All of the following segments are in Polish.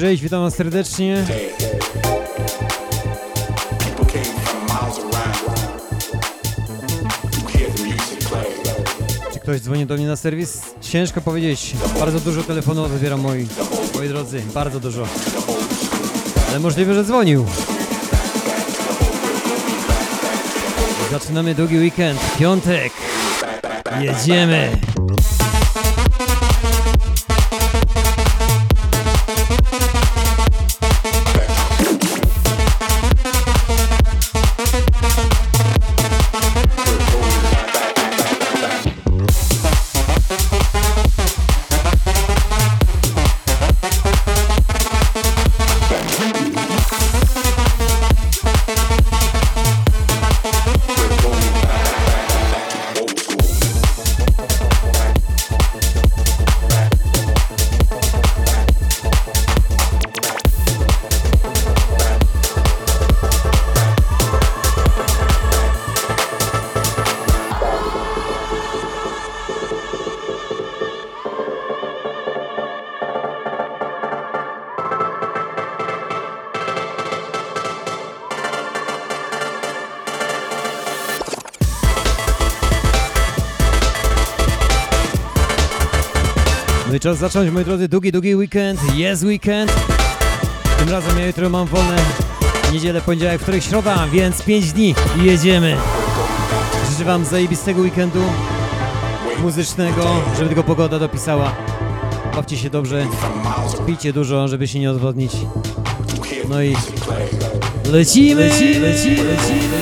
Cześć, witam was serdecznie. Czy ktoś dzwoni do mnie na serwis? Ciężko powiedzieć. Bardzo dużo telefonów odbieram moi, moi drodzy, bardzo dużo. Ale możliwe, że dzwonił. Zaczynamy długi weekend, piątek. Jedziemy. Czas zacząć, moi drodzy, długi, długi weekend. Jest weekend. Tym razem ja jutro mam wolne niedzielę, poniedziałek, wtorek, środa, więc 5 dni i jedziemy. Życzę wam zajebistego weekendu muzycznego, żeby tylko pogoda dopisała. Bawcie się dobrze, pijcie dużo, żeby się nie odwodnić. No i lecimy, lecimy, lecimy, lecimy.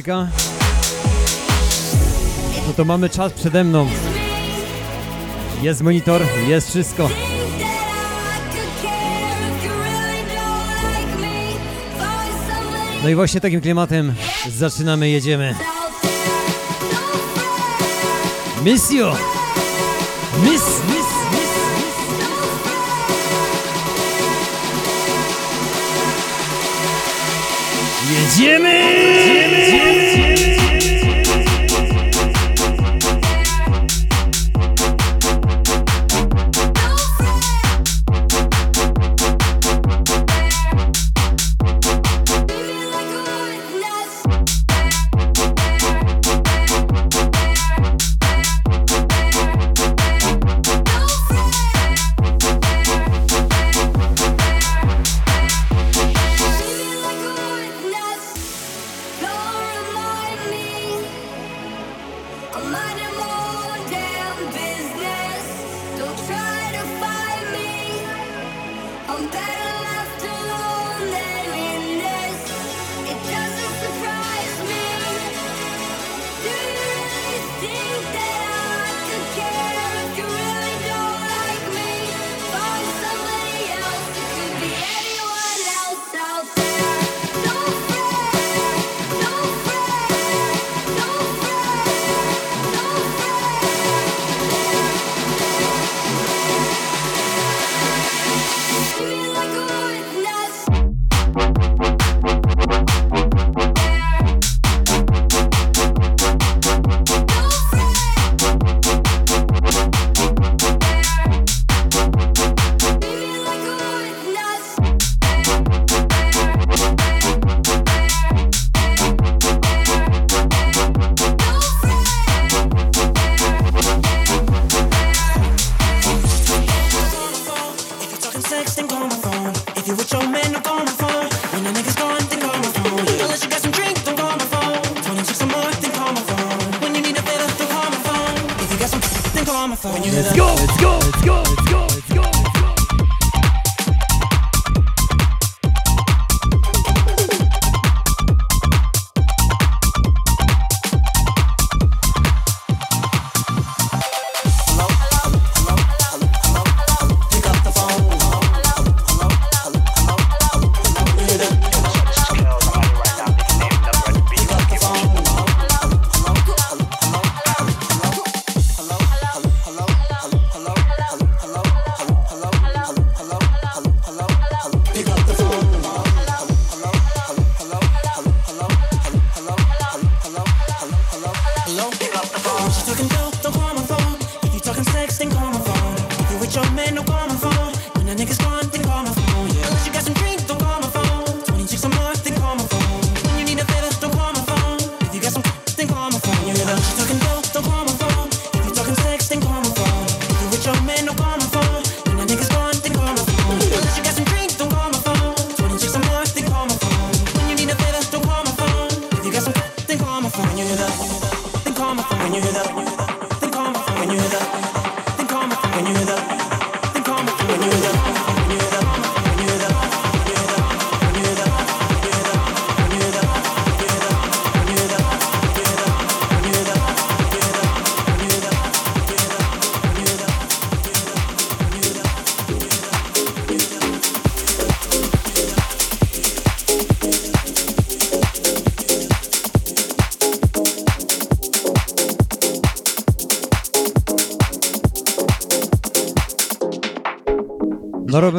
muzyka, no to mamy czas przede mną. Jest monitor, jest wszystko. No i właśnie takim klimatem zaczynamy, jedziemy. Misjo! Miss! Jimmy! Jimmy! Jimmy!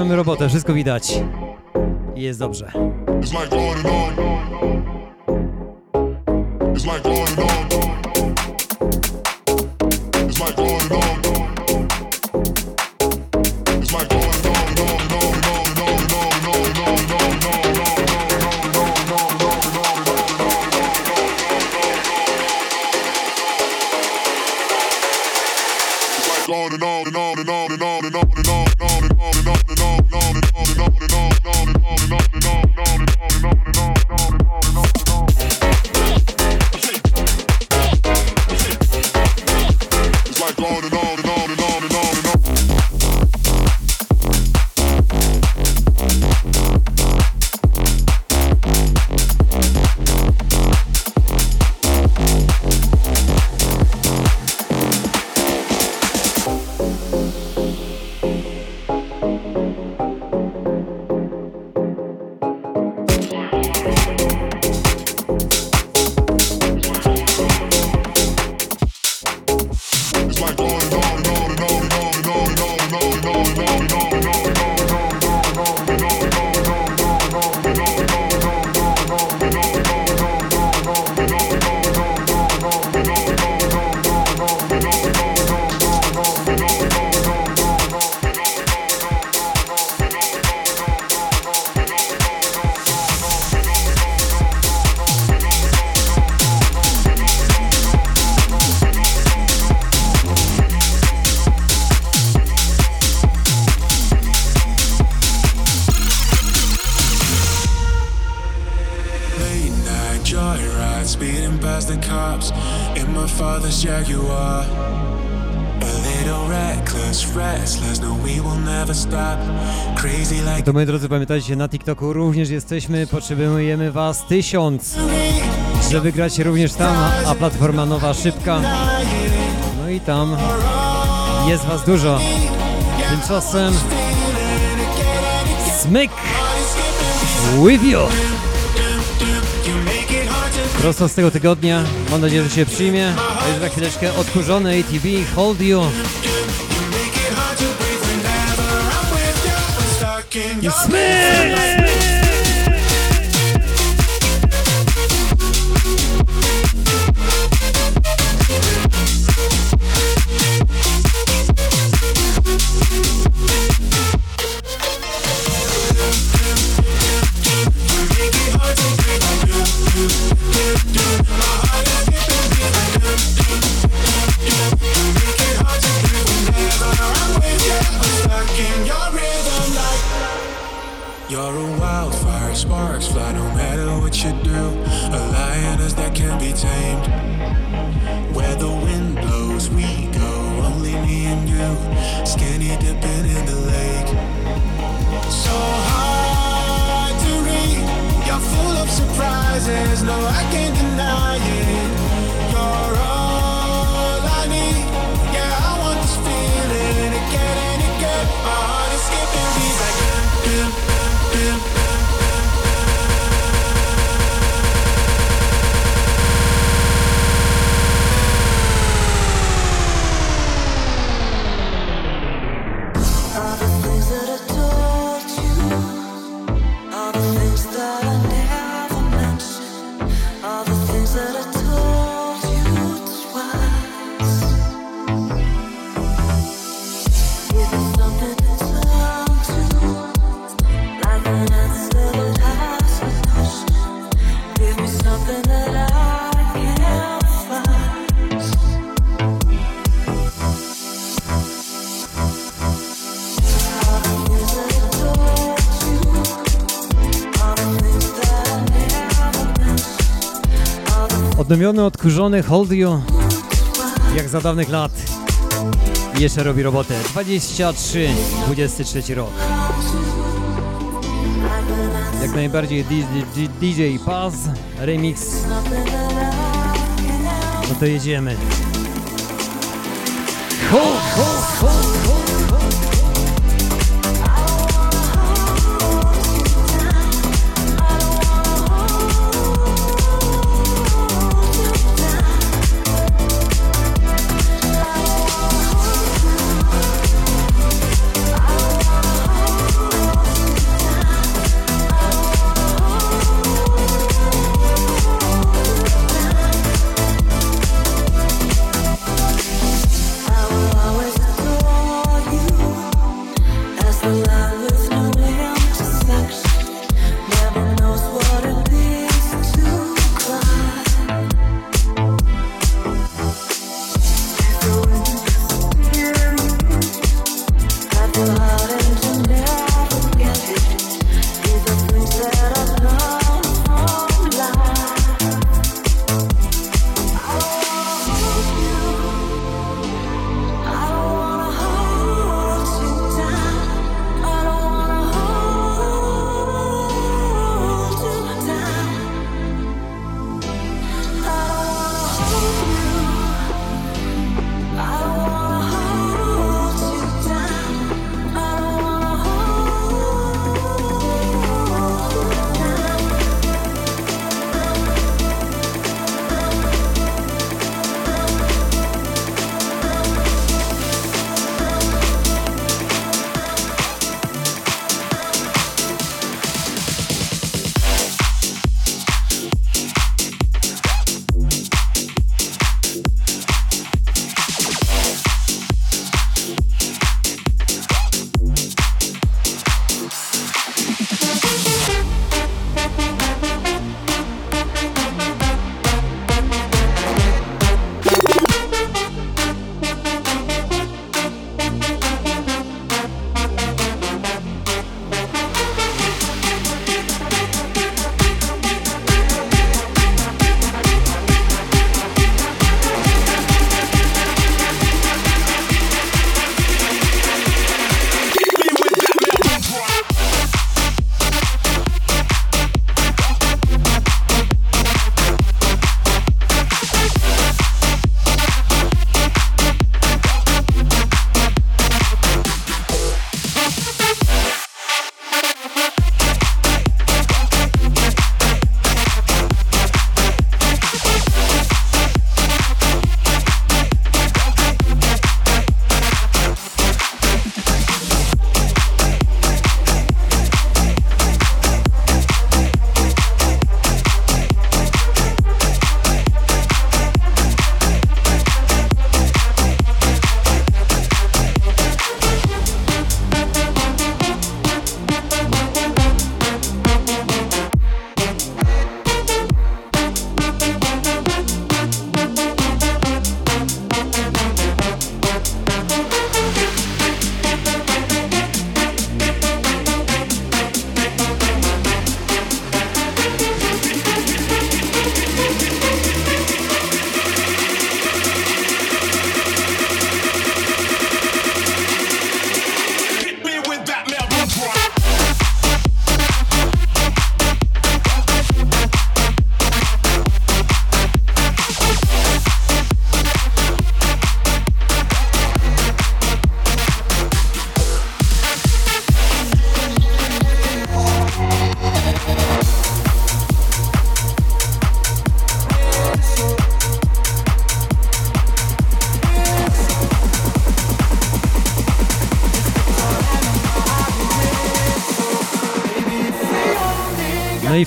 mamy robotę, wszystko widać. I jest dobrze. It's like going on. It's like going on. TikToku również jesteśmy, potrzebujemy Was tysiąc, żeby grać również tam, a platforma nowa szybka. No i tam jest Was dużo. Tymczasem Smyk with you. Prosto z tego tygodnia. Mam nadzieję, że się przyjmie. A już za chwileczkę odkurzone ATV Hold You. You smell. Odnowiony, odkurzony, hold you jak za dawnych lat I jeszcze robi robotę. 23, 23 rok. Jak najbardziej DJ, DJ Paz, remix. No to jedziemy.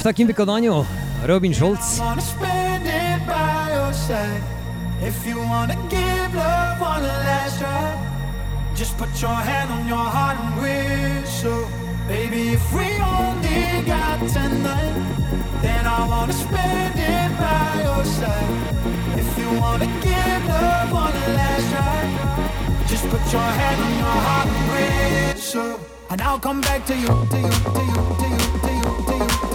takim wykonaniu Robin Schulz. If you wanna give love one last try, just put your hand on your heart and whistle. Baby, if we only got tonight, then I wanna spend it by your side. If you wanna give love one last try, just put your hand on your heart and whistle. And I'll come back to you, to you, to you, to you, to you, to you.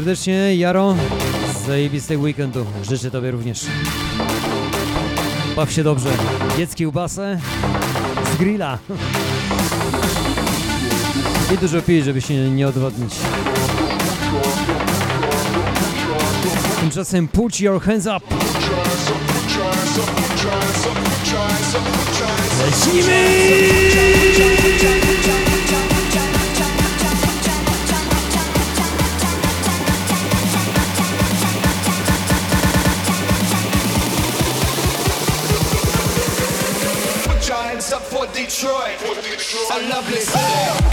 Serdecznie, Jaro. Zajebistego weekendu. Życzę Tobie również. Baw się dobrze. Jedz kiełbasę z grilla. I dużo pij, żeby się nie odwodnić. Tymczasem put your hands up. Lecimy! A lovely city.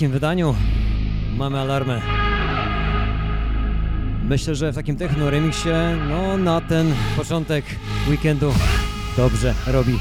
Takim wydaniu mamy alarmę. Myślę, że w takim techno remixie, no na ten początek weekendu dobrze robi.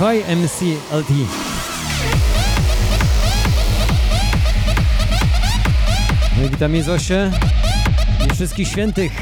High MC LT. No witam Zosię i wszystkich świętych.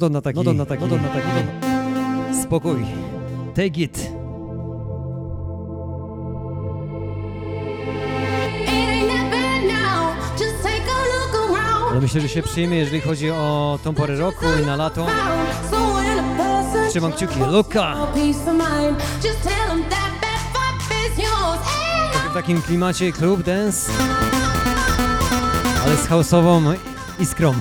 to na taki, no to na taki, no to na taki. Spokój. Take it. Ale myślę, że się przyjmie, jeżeli chodzi o tą porę roku i na lato. Trzymam kciuki. Luka! W takim klimacie klub dance, ale z house'ową iskrą.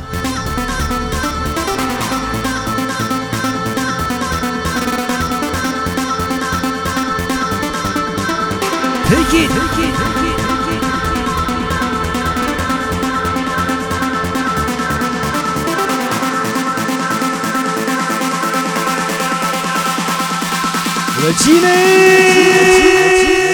Take it! Take it! ラチネ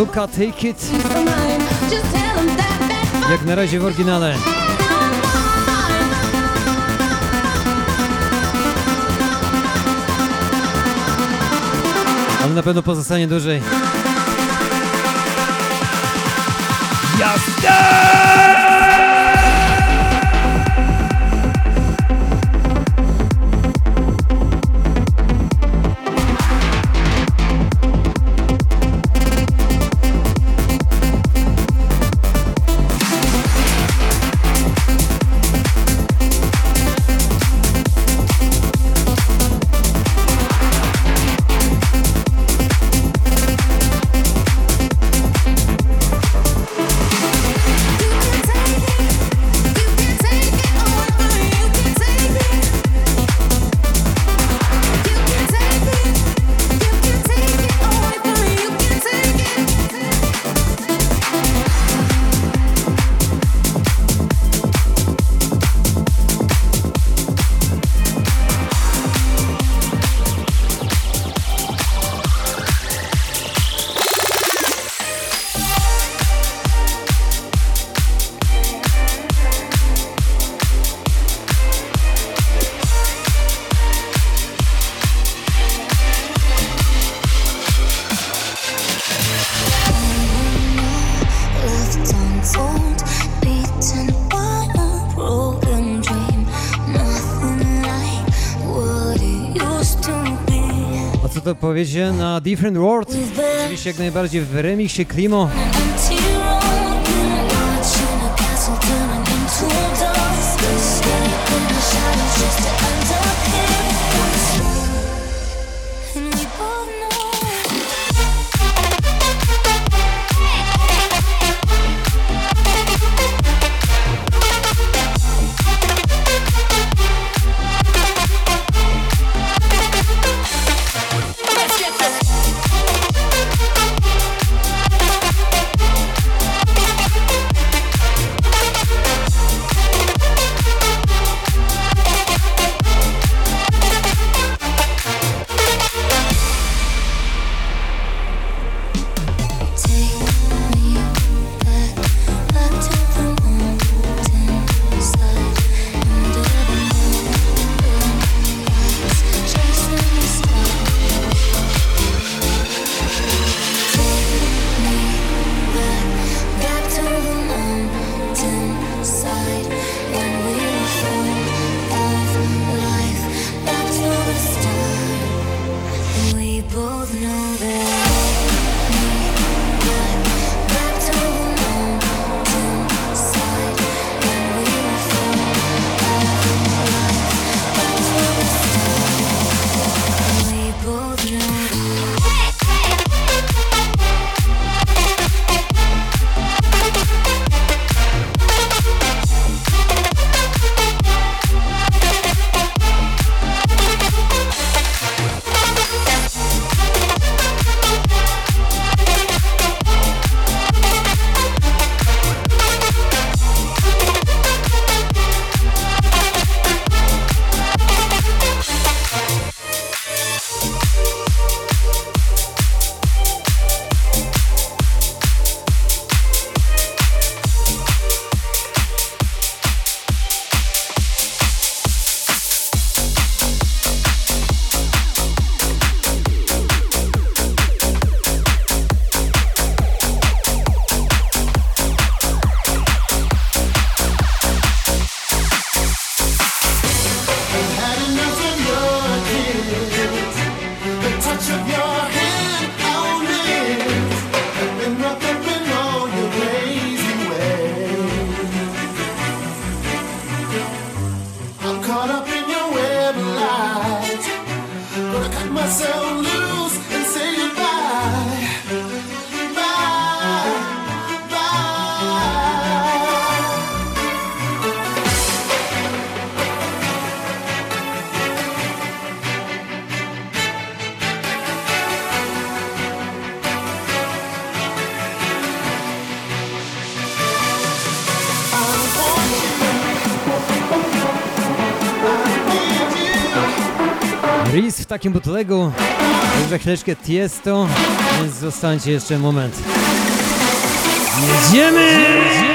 Luka Take It. Jak na razie w oryginale. Ale na pewno pozostanie dłużej. Jasne! Odpowiedź na Different World, oczywiście jak najbardziej w remiksie Klimo. Takim butlegu. Już za chwileczkę Tiesto, więc zostańcie jeszcze moment. Jedziemy! Właśnie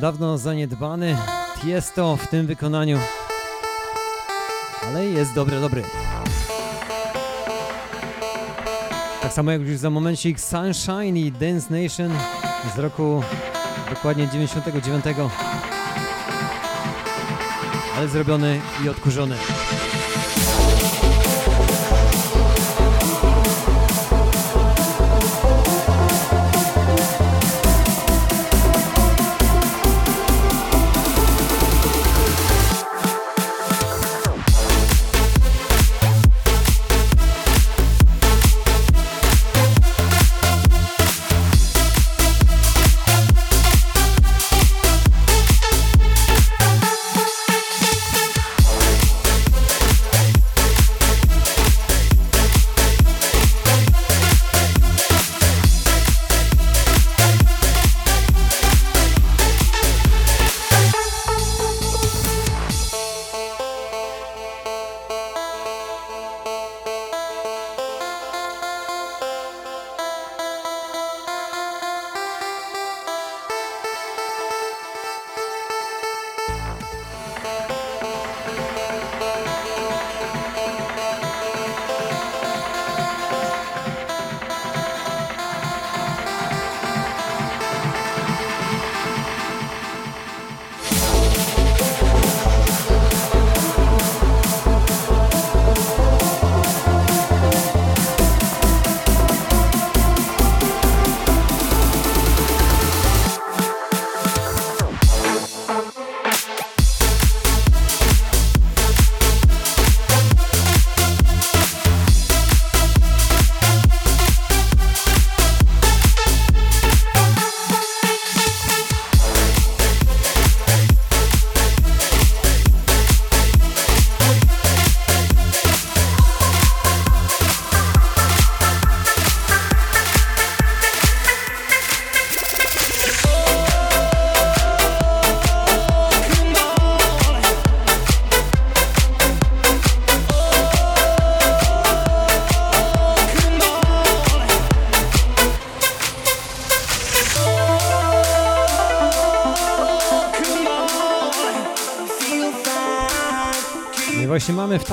dawno zaniedbany Tiesto w tym wykonaniu. Ale jest dobry, dobry. Tak samo jak już za momencik Sunshine i Dance Nation z roku dokładnie 99. Ale zrobiony i odkurzony.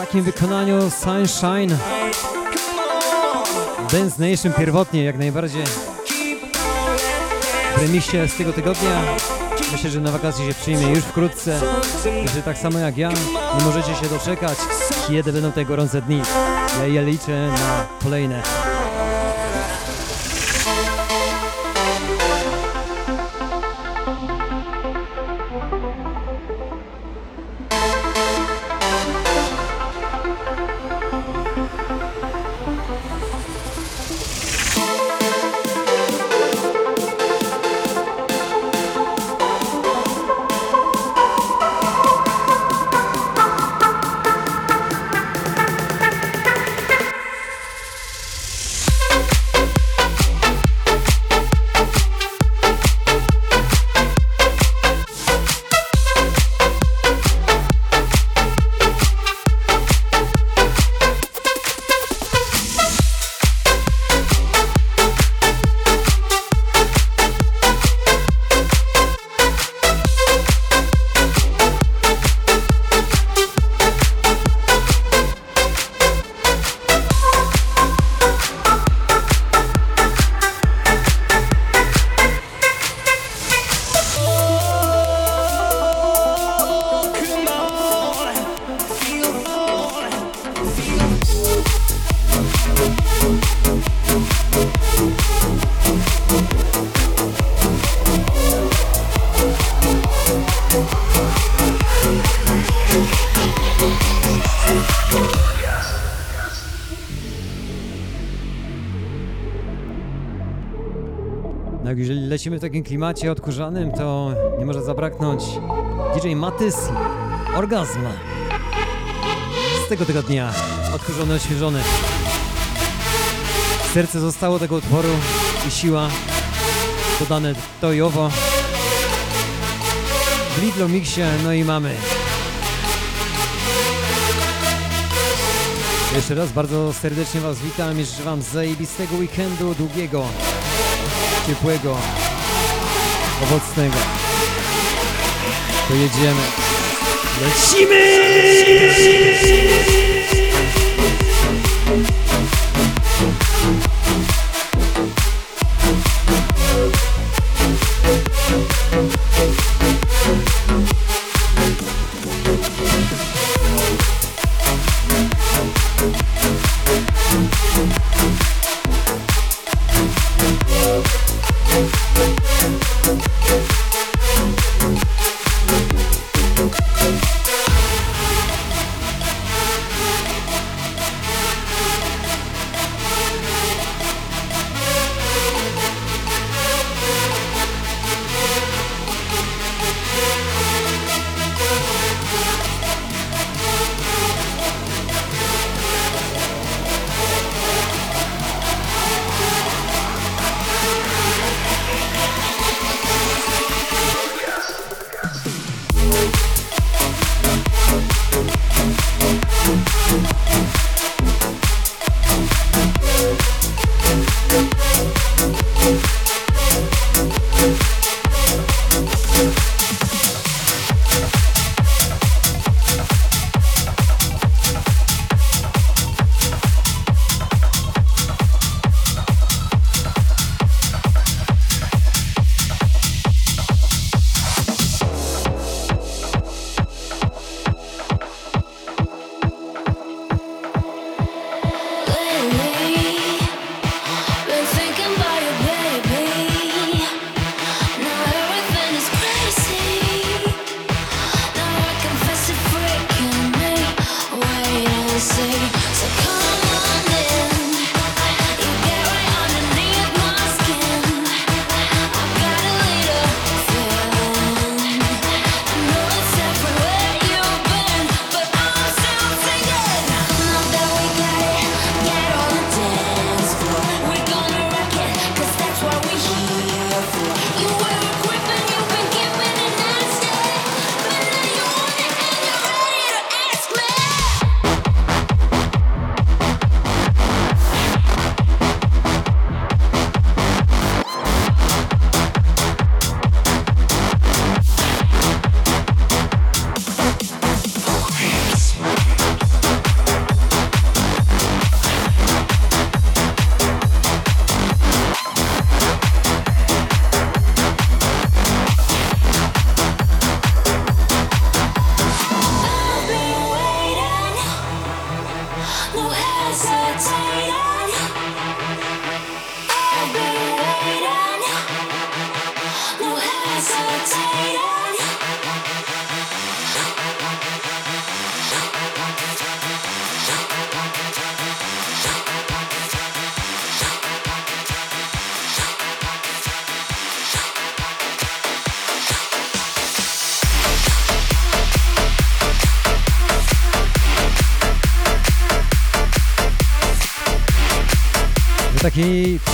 Takim wykonaniu Sunshine Dance Nation pierwotnie jak najbardziej w remiście z tego tygodnia Myślę, że na wakacje się przyjmie już wkrótce. Że tak samo jak ja, nie możecie się doczekać, kiedy będą te gorące dni. Ja, ja liczę na kolejne. Lecimy w takim klimacie odkurzanym, to nie może zabraknąć DJ Matys Orgazm. Z tego tygodnia odkurzony, odświeżony. Serce zostało tego utworu i siła dodane to i owo. W Lidlo Mixie, no i mamy. Jeszcze raz bardzo serdecznie Was witam życzę Wam zajebistego weekendu, długiego, ciepłego, owocnego. To jedziemy. Lecimy!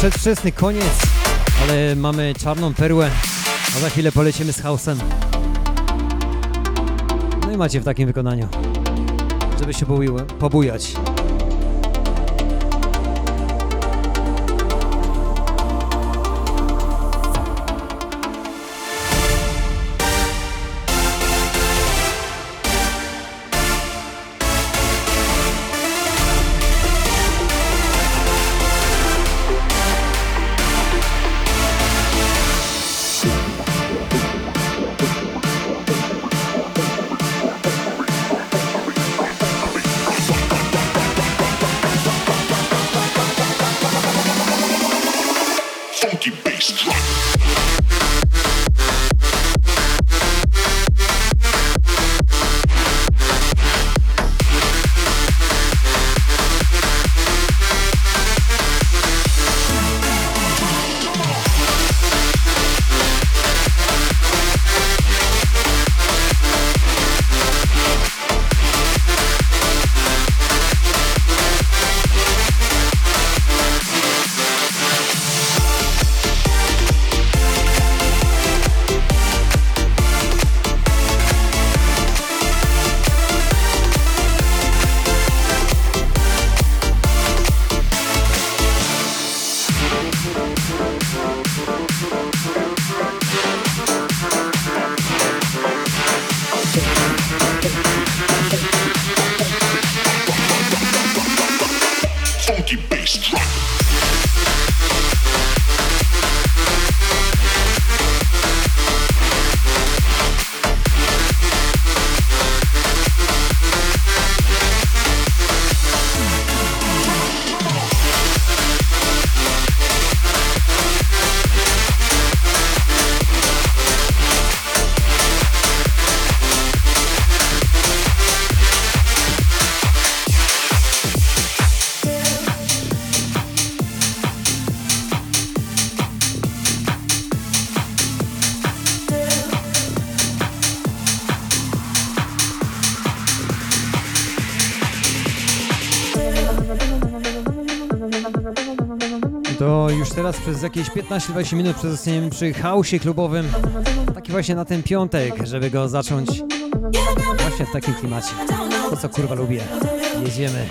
Przedwczesny koniec, ale mamy czarną perłę, a za chwilę polecimy z house'em. No i macie w takim wykonaniu, żeby się pobuj- pobujać. Jakieś 15-20 minut przezostaniemy przy hausie klubowym. Taki właśnie na ten piątek, żeby go zacząć właśnie w takim klimacie. To co kurwa lubię. Jedziemy.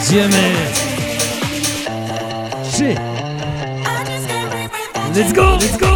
Jedziemy. Trzy. Let's go, let's go,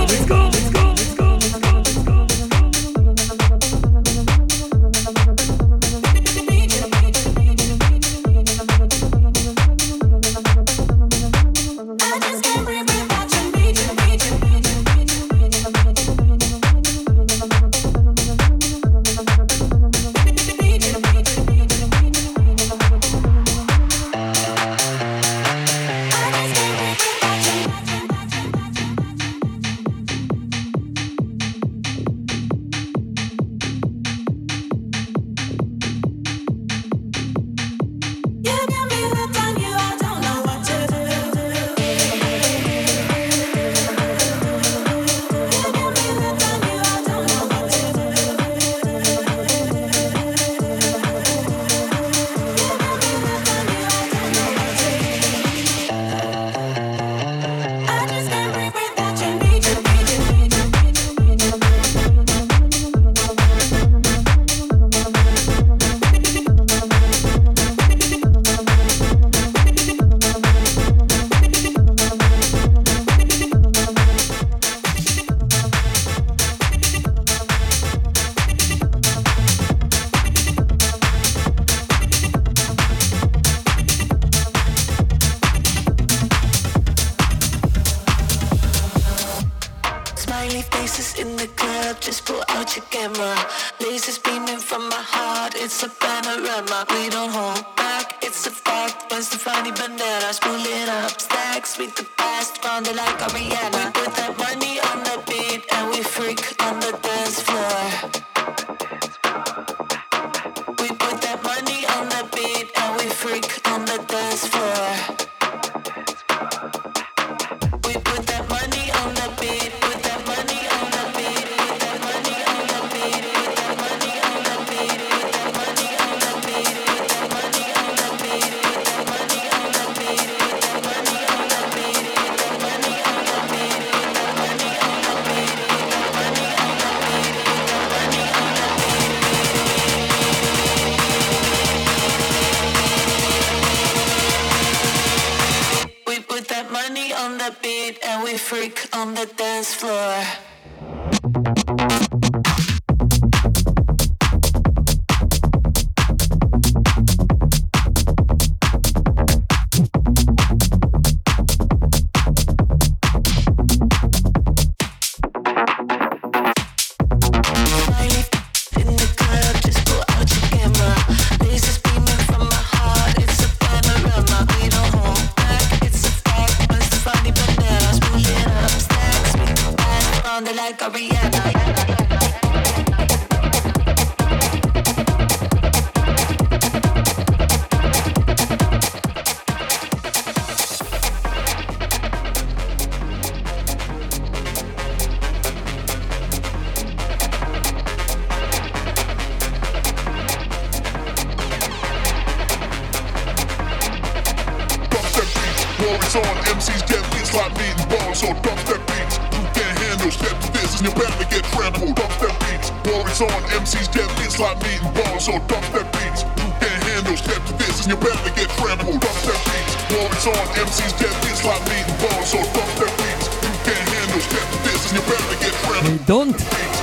is on. MCs get beats like meat and balls. So dubstep beats, you can't handle. Step to this and you're bound to get trampled. Dubstep beats, war on. MCs get beats like meat and balls. So dubstep beats, you can't handle. Step to this and you're bound to get trampled. Dubstep beats, war on. MCs get beats like meat and balls. So dubstep beats, you can't handle. Step to this and you're bound to get trampled. Don't! Beats,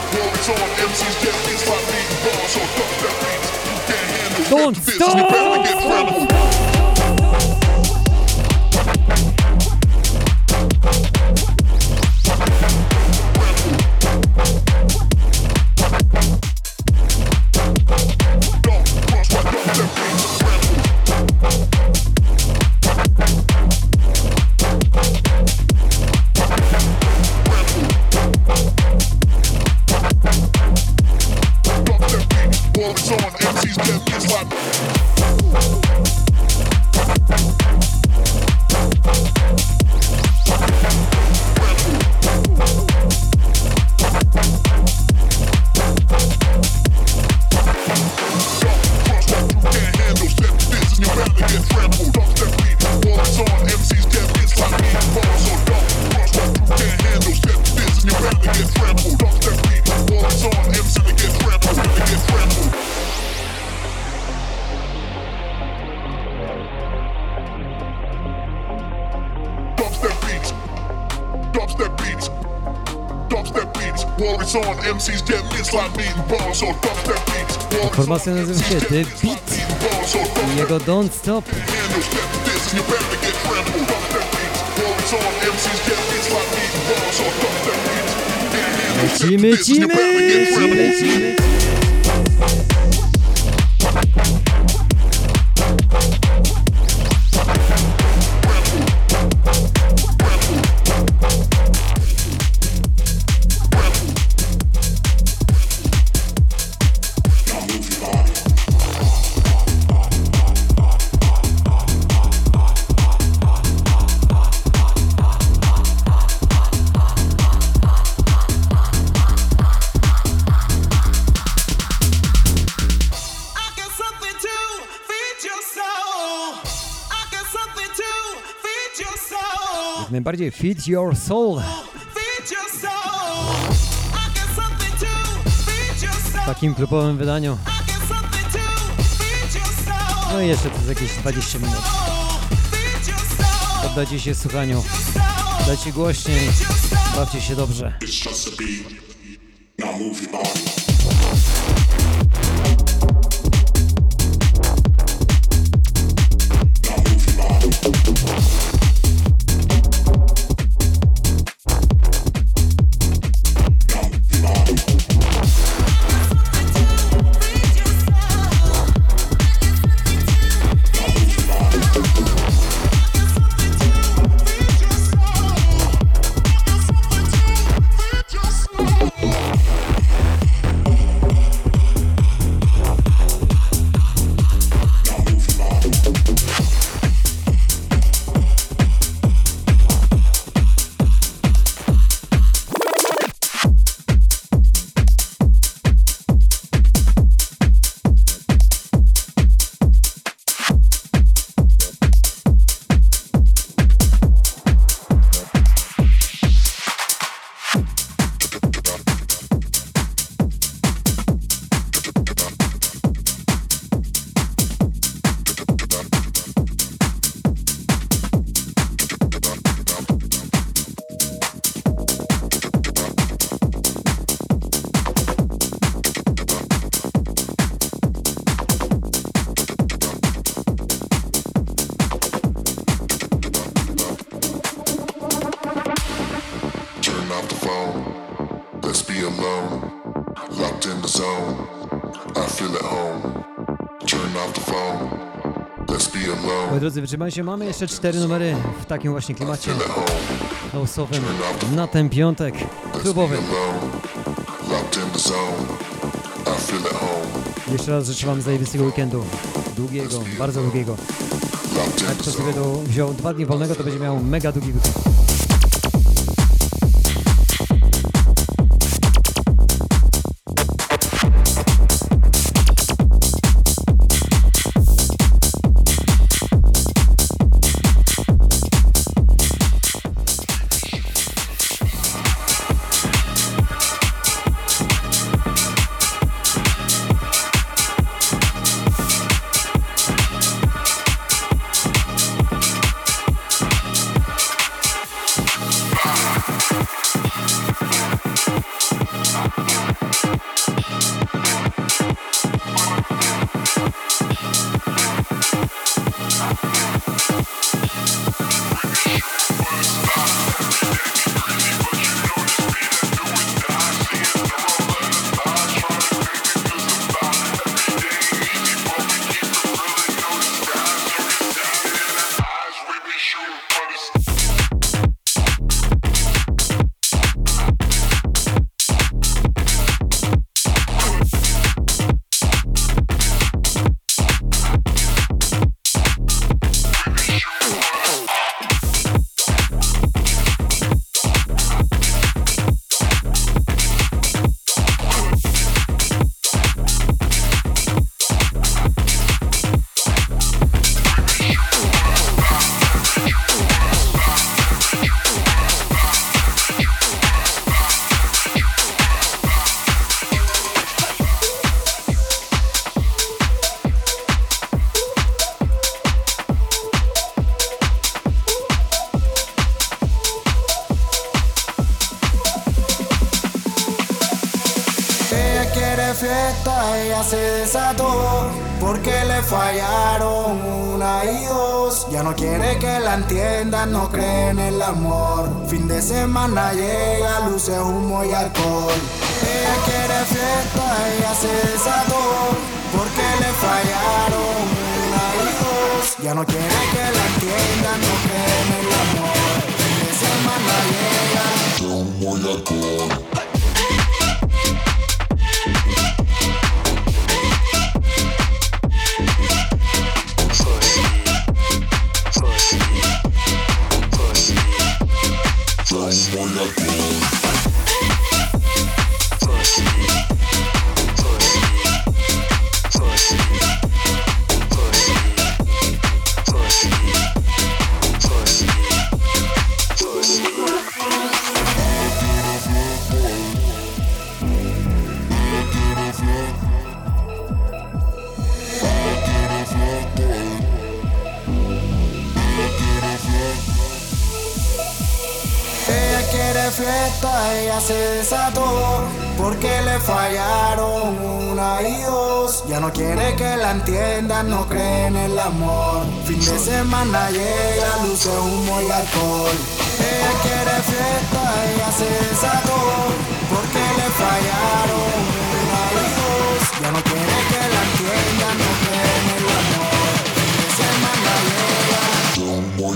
war Formacja nazywa się The Beat. I jego Don't Stop. handle step to this najbardziej Feed Your Soul. W takim klubowym wydaniu. No i jeszcze to jest jakieś 20 minut. Poddajcie się słuchaniu. Dajcie głośniej. Bawcie się dobrze. It's just a beat. Now move your body. wytrzymajcie. Mamy jeszcze cztery numery w takim właśnie klimacie house'owym na ten piątek klubowy. Jeszcze raz życzę Wam zajebistego weekendu. Długiego, bardzo długiego. Jak ktoś sobie to wziął dwa dni wolnego, to będzie miał mega długi weekend.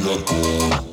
The.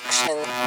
Production.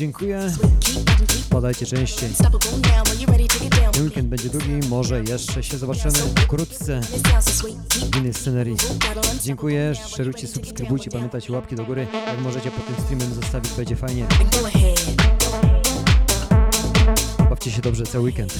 dziękuję. Podajcie częściej. Ten Weekend będzie długi, może jeszcze się zobaczymy wkrótce w innej scenerii. Dziękuję, szerujcie, subskrybujcie, pamiętajcie łapki do góry. Jak możecie po tym streamem zostawić, będzie fajnie. Bawcie się dobrze cały weekend.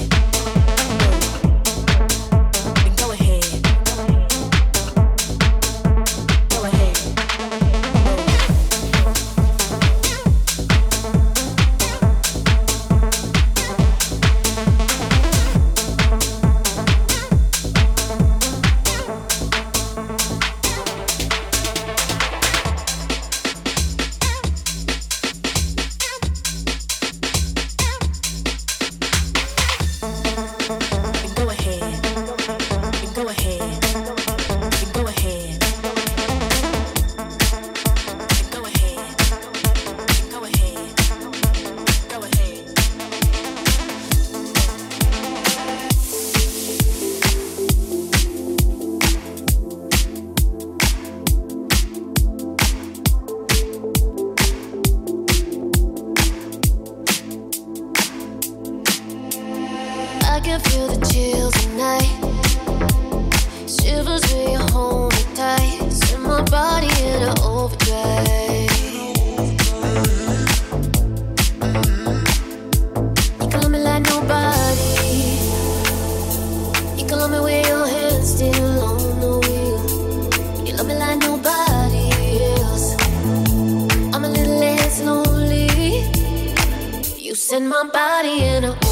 my body in a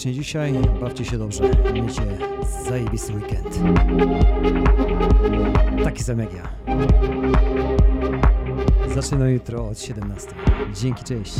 serdecznie dzisiaj. Bawcie się dobrze. Miejcie zajebisty weekend. Taki sam jak ja. Zaczynam jutro od 17. Dzięki, cześć.